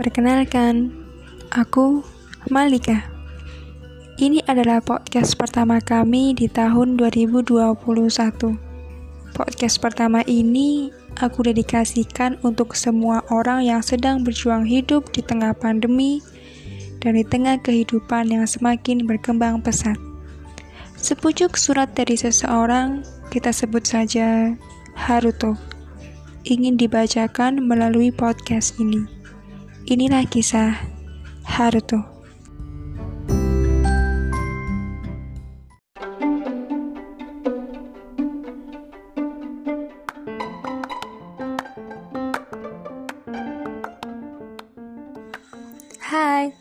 Perkenalkan, aku Malika. Ini adalah podcast pertama kami di tahun 2021. Podcast pertama ini aku dedikasikan untuk semua orang yang sedang berjuang hidup di tengah pandemi dan di tengah kehidupan yang semakin berkembang pesat. Sepucuk surat dari seseorang, kita sebut saja Haruto, ingin dibacakan melalui podcast ini. Inilah kisah Haruto. Hai,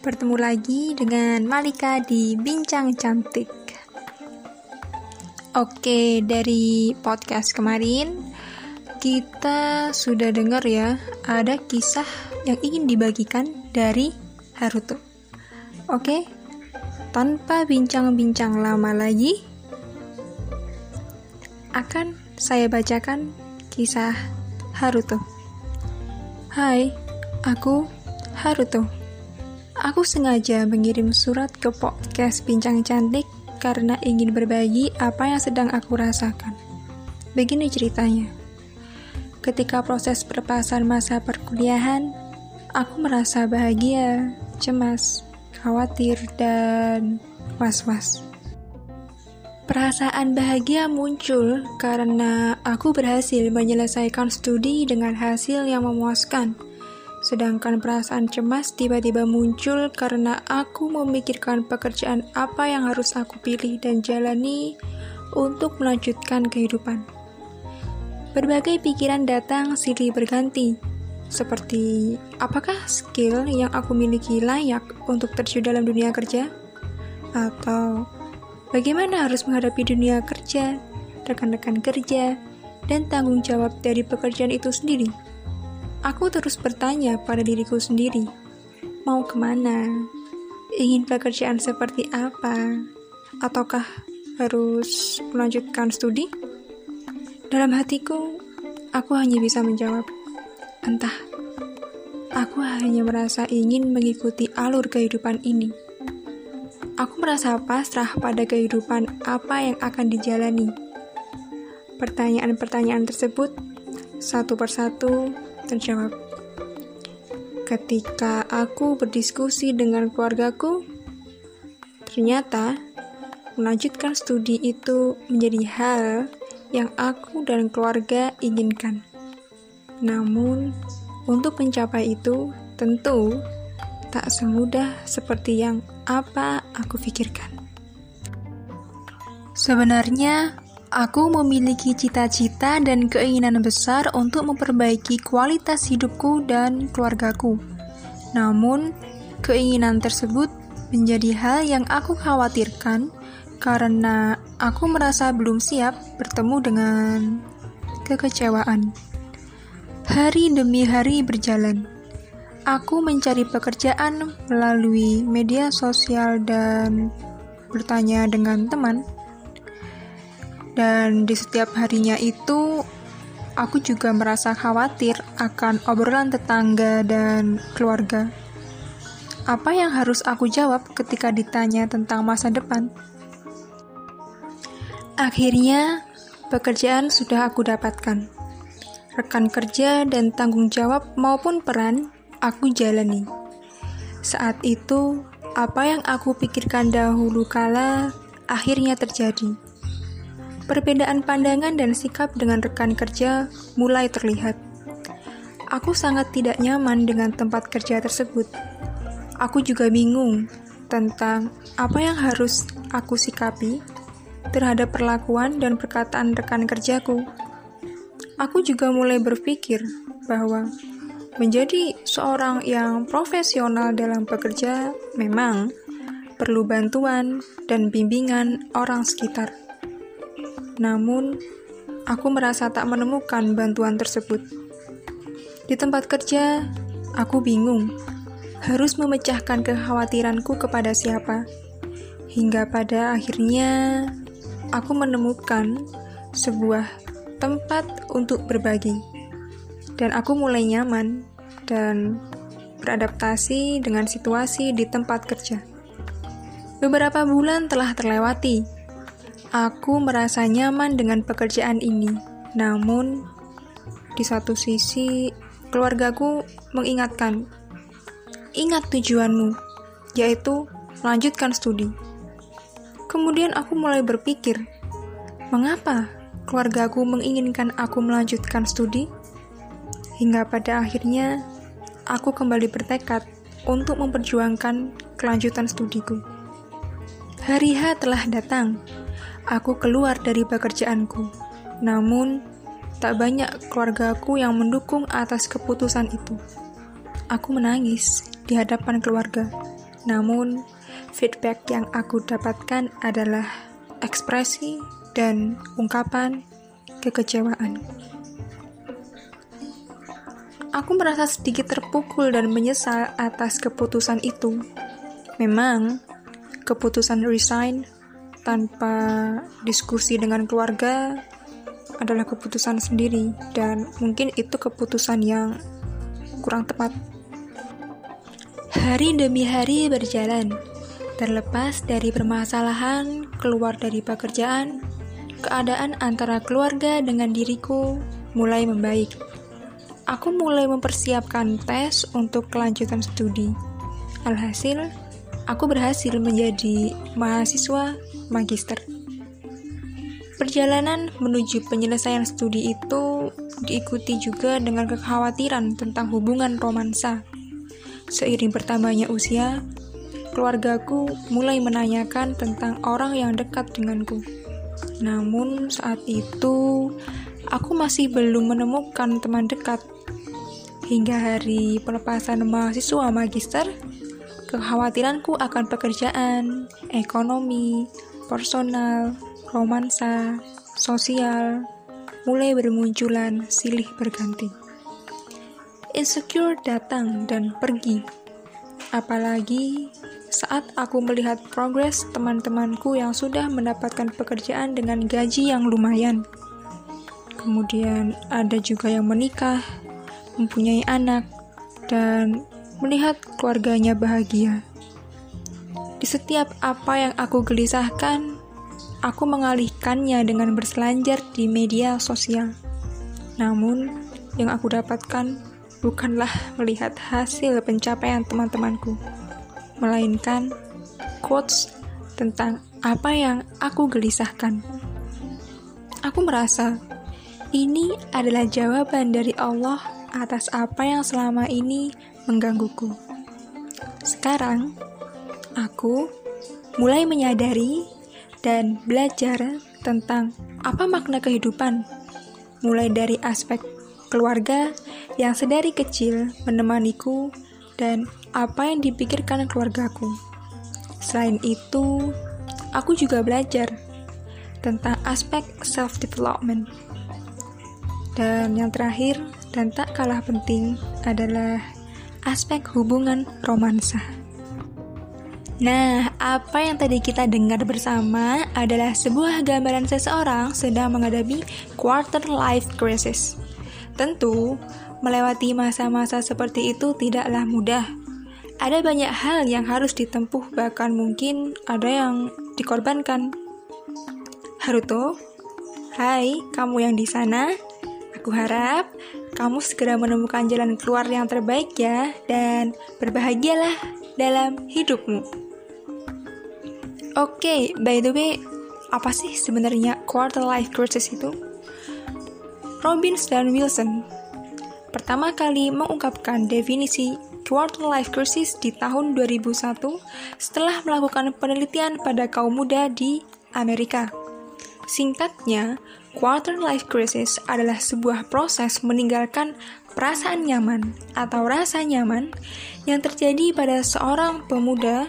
bertemu lagi dengan Malika di Bincang Cantik. Oke, dari podcast kemarin kita sudah dengar ya, ada kisah yang ingin dibagikan dari Haruto. Oke, tanpa bincang-bincang lama lagi, akan saya bacakan kisah Haruto. Hai, aku Haruto. Aku sengaja mengirim surat ke podcast Bincang Cantik karena ingin berbagi apa yang sedang aku rasakan. Begini ceritanya. Ketika proses perpasan masa perkuliahan, aku merasa bahagia, cemas, khawatir, dan was-was. Perasaan bahagia muncul karena aku berhasil menyelesaikan studi dengan hasil yang memuaskan Sedangkan perasaan cemas tiba-tiba muncul karena aku memikirkan pekerjaan apa yang harus aku pilih dan jalani untuk melanjutkan kehidupan. Berbagai pikiran datang silih berganti, seperti apakah skill yang aku miliki layak untuk terjun dalam dunia kerja? Atau bagaimana harus menghadapi dunia kerja, rekan-rekan kerja, dan tanggung jawab dari pekerjaan itu sendiri? Aku terus bertanya pada diriku sendiri, mau ke mana? Ingin pekerjaan seperti apa? Ataukah harus melanjutkan studi? Dalam hatiku, aku hanya bisa menjawab, entah. Aku hanya merasa ingin mengikuti alur kehidupan ini. Aku merasa pasrah pada kehidupan apa yang akan dijalani. Pertanyaan-pertanyaan tersebut satu persatu terjawab. Ketika aku berdiskusi dengan keluargaku, ternyata melanjutkan studi itu menjadi hal yang aku dan keluarga inginkan. Namun, untuk mencapai itu tentu tak semudah seperti yang apa aku pikirkan. Sebenarnya, Aku memiliki cita-cita dan keinginan besar untuk memperbaiki kualitas hidupku dan keluargaku. Namun, keinginan tersebut menjadi hal yang aku khawatirkan karena aku merasa belum siap bertemu dengan kekecewaan. Hari demi hari berjalan. Aku mencari pekerjaan melalui media sosial dan bertanya dengan teman dan di setiap harinya itu, aku juga merasa khawatir akan obrolan tetangga dan keluarga. Apa yang harus aku jawab ketika ditanya tentang masa depan? Akhirnya, pekerjaan sudah aku dapatkan. Rekan kerja dan tanggung jawab maupun peran aku jalani. Saat itu, apa yang aku pikirkan dahulu kala akhirnya terjadi Perbedaan pandangan dan sikap dengan rekan kerja mulai terlihat. Aku sangat tidak nyaman dengan tempat kerja tersebut. Aku juga bingung tentang apa yang harus aku sikapi terhadap perlakuan dan perkataan rekan kerjaku. Aku juga mulai berpikir bahwa menjadi seorang yang profesional dalam bekerja memang perlu bantuan dan bimbingan orang sekitar. Namun, aku merasa tak menemukan bantuan tersebut. Di tempat kerja, aku bingung harus memecahkan kekhawatiranku kepada siapa. Hingga pada akhirnya, aku menemukan sebuah tempat untuk berbagi. Dan aku mulai nyaman dan beradaptasi dengan situasi di tempat kerja. Beberapa bulan telah terlewati. Aku merasa nyaman dengan pekerjaan ini, namun di satu sisi keluargaku mengingatkan, ingat tujuanmu, yaitu melanjutkan studi. Kemudian aku mulai berpikir, mengapa keluargaku menginginkan aku melanjutkan studi? Hingga pada akhirnya, aku kembali bertekad untuk memperjuangkan kelanjutan studiku. Hari H telah datang. Aku keluar dari pekerjaanku. Namun, tak banyak keluargaku yang mendukung atas keputusan itu. Aku menangis di hadapan keluarga. Namun, feedback yang aku dapatkan adalah ekspresi dan ungkapan kekecewaan. Aku merasa sedikit terpukul dan menyesal atas keputusan itu. Memang, keputusan resign tanpa diskusi dengan keluarga adalah keputusan sendiri dan mungkin itu keputusan yang kurang tepat. Hari demi hari berjalan, terlepas dari permasalahan keluar dari pekerjaan, keadaan antara keluarga dengan diriku mulai membaik. Aku mulai mempersiapkan tes untuk kelanjutan studi. Alhasil, aku berhasil menjadi mahasiswa magister. Perjalanan menuju penyelesaian studi itu diikuti juga dengan kekhawatiran tentang hubungan romansa. Seiring bertambahnya usia, keluargaku mulai menanyakan tentang orang yang dekat denganku. Namun saat itu, aku masih belum menemukan teman dekat. Hingga hari pelepasan mahasiswa magister, Kekhawatiranku akan pekerjaan, ekonomi, personal, romansa, sosial, mulai bermunculan silih berganti. Insecure datang dan pergi. Apalagi saat aku melihat progres teman-temanku yang sudah mendapatkan pekerjaan dengan gaji yang lumayan. Kemudian ada juga yang menikah, mempunyai anak, dan melihat keluarganya bahagia. Di setiap apa yang aku gelisahkan, aku mengalihkannya dengan berselancar di media sosial. Namun, yang aku dapatkan bukanlah melihat hasil pencapaian teman-temanku, melainkan quotes tentang apa yang aku gelisahkan. Aku merasa ini adalah jawaban dari Allah atas apa yang selama ini menggangguku. Sekarang, aku mulai menyadari dan belajar tentang apa makna kehidupan, mulai dari aspek keluarga yang sedari kecil menemaniku dan apa yang dipikirkan keluargaku. Selain itu, aku juga belajar tentang aspek self-development. Dan yang terakhir, dan tak kalah penting, adalah aspek hubungan romansa. Nah, apa yang tadi kita dengar bersama adalah sebuah gambaran seseorang sedang menghadapi quarter life crisis. Tentu, melewati masa-masa seperti itu tidaklah mudah. Ada banyak hal yang harus ditempuh, bahkan mungkin ada yang dikorbankan. Haruto, hai kamu yang di sana. Aku harap kamu segera menemukan jalan keluar yang terbaik ya, dan berbahagialah dalam hidupmu. Oke, okay, by the way, apa sih sebenarnya quarter life crisis itu? Robbins dan Wilson pertama kali mengungkapkan definisi quarter life crisis di tahun 2001 setelah melakukan penelitian pada kaum muda di Amerika. Singkatnya, quarter life crisis adalah sebuah proses meninggalkan perasaan nyaman atau rasa nyaman yang terjadi pada seorang pemuda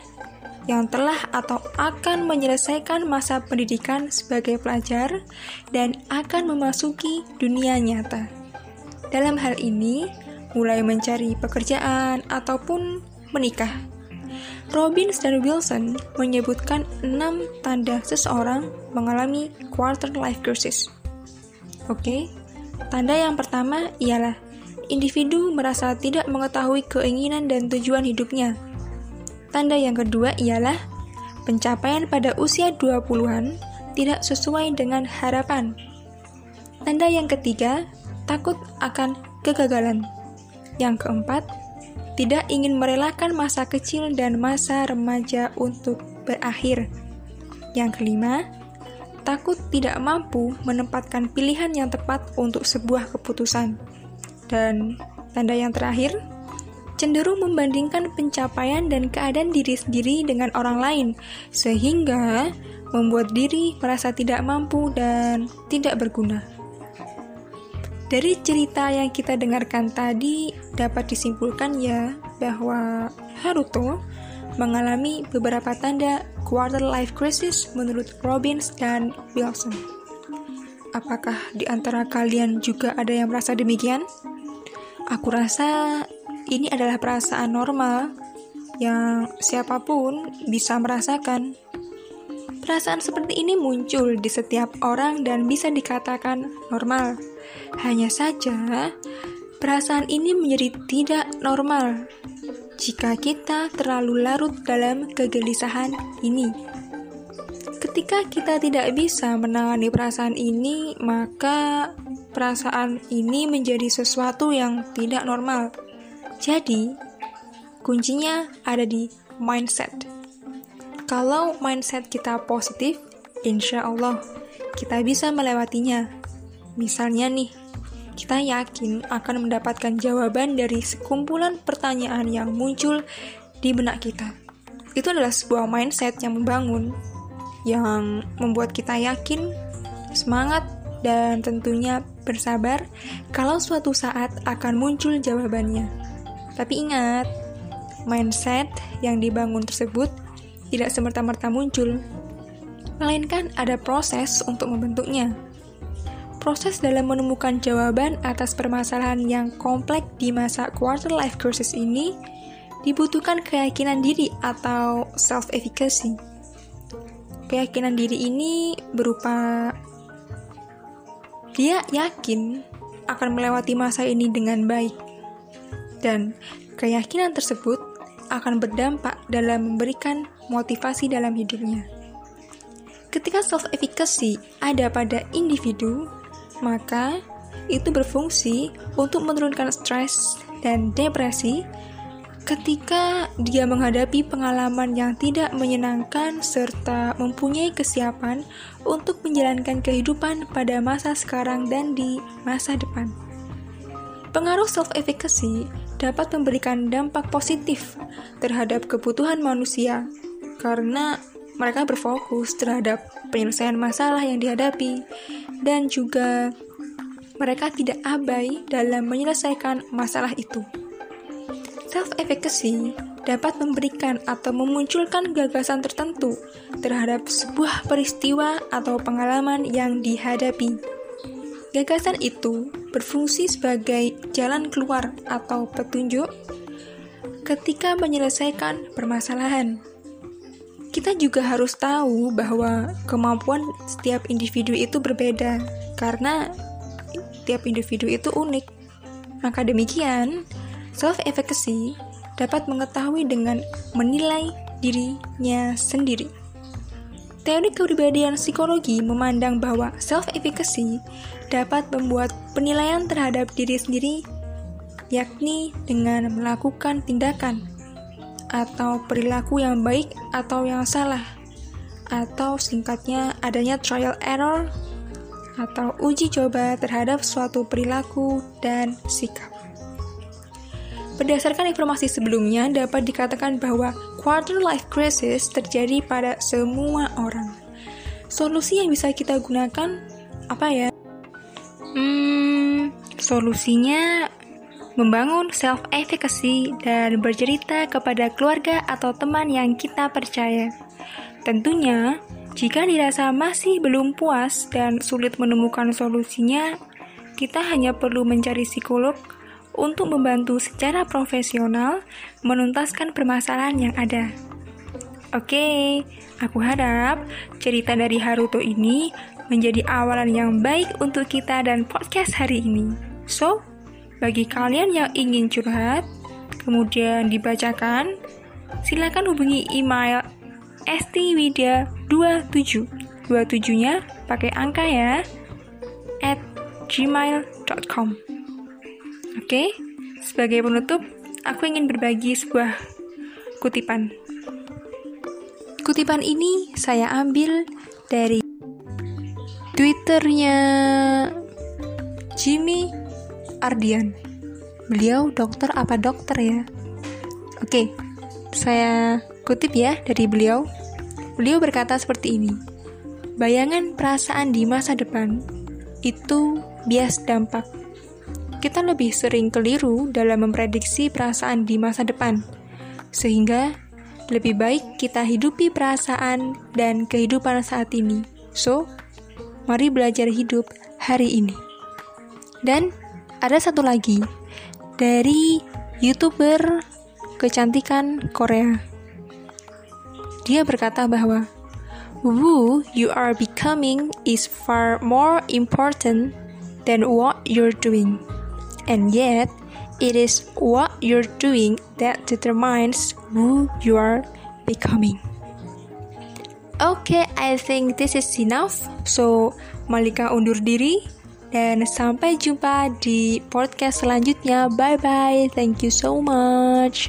yang telah atau akan menyelesaikan masa pendidikan sebagai pelajar dan akan memasuki dunia nyata. Dalam hal ini, mulai mencari pekerjaan ataupun menikah. Robbins dan Wilson menyebutkan enam tanda seseorang mengalami quarter life crisis. Oke, tanda yang pertama ialah individu merasa tidak mengetahui keinginan dan tujuan hidupnya. Tanda yang kedua ialah pencapaian pada usia 20-an tidak sesuai dengan harapan. Tanda yang ketiga, takut akan kegagalan. Yang keempat, tidak ingin merelakan masa kecil dan masa remaja untuk berakhir. Yang kelima, takut tidak mampu menempatkan pilihan yang tepat untuk sebuah keputusan. Dan tanda yang terakhir, cenderung membandingkan pencapaian dan keadaan diri sendiri dengan orang lain, sehingga membuat diri merasa tidak mampu dan tidak berguna. Dari cerita yang kita dengarkan tadi dapat disimpulkan ya bahwa Haruto mengalami beberapa tanda quarter life crisis menurut Robbins dan Wilson. Apakah di antara kalian juga ada yang merasa demikian? Aku rasa ini adalah perasaan normal yang siapa pun bisa merasakan. Perasaan seperti ini muncul di setiap orang dan bisa dikatakan normal hanya saja, perasaan ini menjadi tidak normal jika kita terlalu larut dalam kegelisahan ini. Ketika kita tidak bisa menangani perasaan ini, maka perasaan ini menjadi sesuatu yang tidak normal. Jadi, kuncinya ada di mindset. Kalau mindset kita positif, insya Allah kita bisa melewatinya. Misalnya nih, kita yakin akan mendapatkan jawaban dari sekumpulan pertanyaan yang muncul di benak kita. Itu adalah sebuah mindset yang membangun, yang membuat kita yakin, semangat, dan tentunya bersabar kalau suatu saat akan muncul jawabannya. Tapi ingat, mindset yang dibangun tersebut tidak semerta-merta muncul, melainkan ada proses untuk membentuknya proses dalam menemukan jawaban atas permasalahan yang kompleks di masa quarter life crisis ini dibutuhkan keyakinan diri atau self-efficacy. Keyakinan diri ini berupa dia yakin akan melewati masa ini dengan baik. Dan keyakinan tersebut akan berdampak dalam memberikan motivasi dalam hidupnya. Ketika self-efficacy ada pada individu, maka itu berfungsi untuk menurunkan stres dan depresi ketika dia menghadapi pengalaman yang tidak menyenangkan serta mempunyai kesiapan untuk menjalankan kehidupan pada masa sekarang dan di masa depan. Pengaruh self-efficacy dapat memberikan dampak positif terhadap kebutuhan manusia karena mereka berfokus terhadap penyelesaian masalah yang dihadapi dan juga mereka tidak abai dalam menyelesaikan masalah itu. Self-efficacy dapat memberikan atau memunculkan gagasan tertentu terhadap sebuah peristiwa atau pengalaman yang dihadapi. Gagasan itu berfungsi sebagai jalan keluar atau petunjuk ketika menyelesaikan permasalahan. Kita juga harus tahu bahwa kemampuan setiap individu itu berbeda, karena tiap individu itu unik. Maka demikian, self-efficacy dapat mengetahui dengan menilai dirinya sendiri. Teori kepribadian psikologi memandang bahwa self-efficacy dapat membuat penilaian terhadap diri sendiri, yakni dengan melakukan tindakan atau perilaku yang baik atau yang salah, atau singkatnya adanya trial error atau uji coba terhadap suatu perilaku dan sikap. Berdasarkan informasi sebelumnya, dapat dikatakan bahwa quarter life crisis terjadi pada semua orang. Solusi yang bisa kita gunakan apa ya? Hmm, solusinya membangun self-efficacy, dan bercerita kepada keluarga atau teman yang kita percaya. Tentunya, jika dirasa masih belum puas dan sulit menemukan solusinya, kita hanya perlu mencari psikolog untuk membantu secara profesional menuntaskan permasalahan yang ada. Oke, aku harap cerita dari Haruto ini menjadi awalan yang baik untuk kita dan podcast hari ini. So, Bagi kalian yang ingin curhat, kemudian dibacakan, silakan hubungi email stwida27 27-nya pakai angka ya at gmail.com Oke, sebagai penutup, aku ingin berbagi sebuah kutipan. Kutipan ini saya ambil dari Twitternya Jimmy Ardian. Beliau dokter apa dokter ya? Oke, saya kutip ya dari beliau. Beliau berkata seperti ini. Bayangan perasaan di masa depan itu bias dampak. Kita lebih sering keliru dalam memprediksi perasaan di masa depan. Sehingga lebih baik kita hidupi perasaan dan kehidupan saat ini. So, mari belajar hidup hari ini. Dan ada satu lagi dari youtuber kecantikan Korea. Dia berkata bahwa who you are becoming is far more important than what you're doing, and yet it is what you're doing that determines who you are becoming. Okay, I think this is enough. So, Malika undur diri. Dan sampai jumpa di podcast selanjutnya. Bye bye. Thank you so much.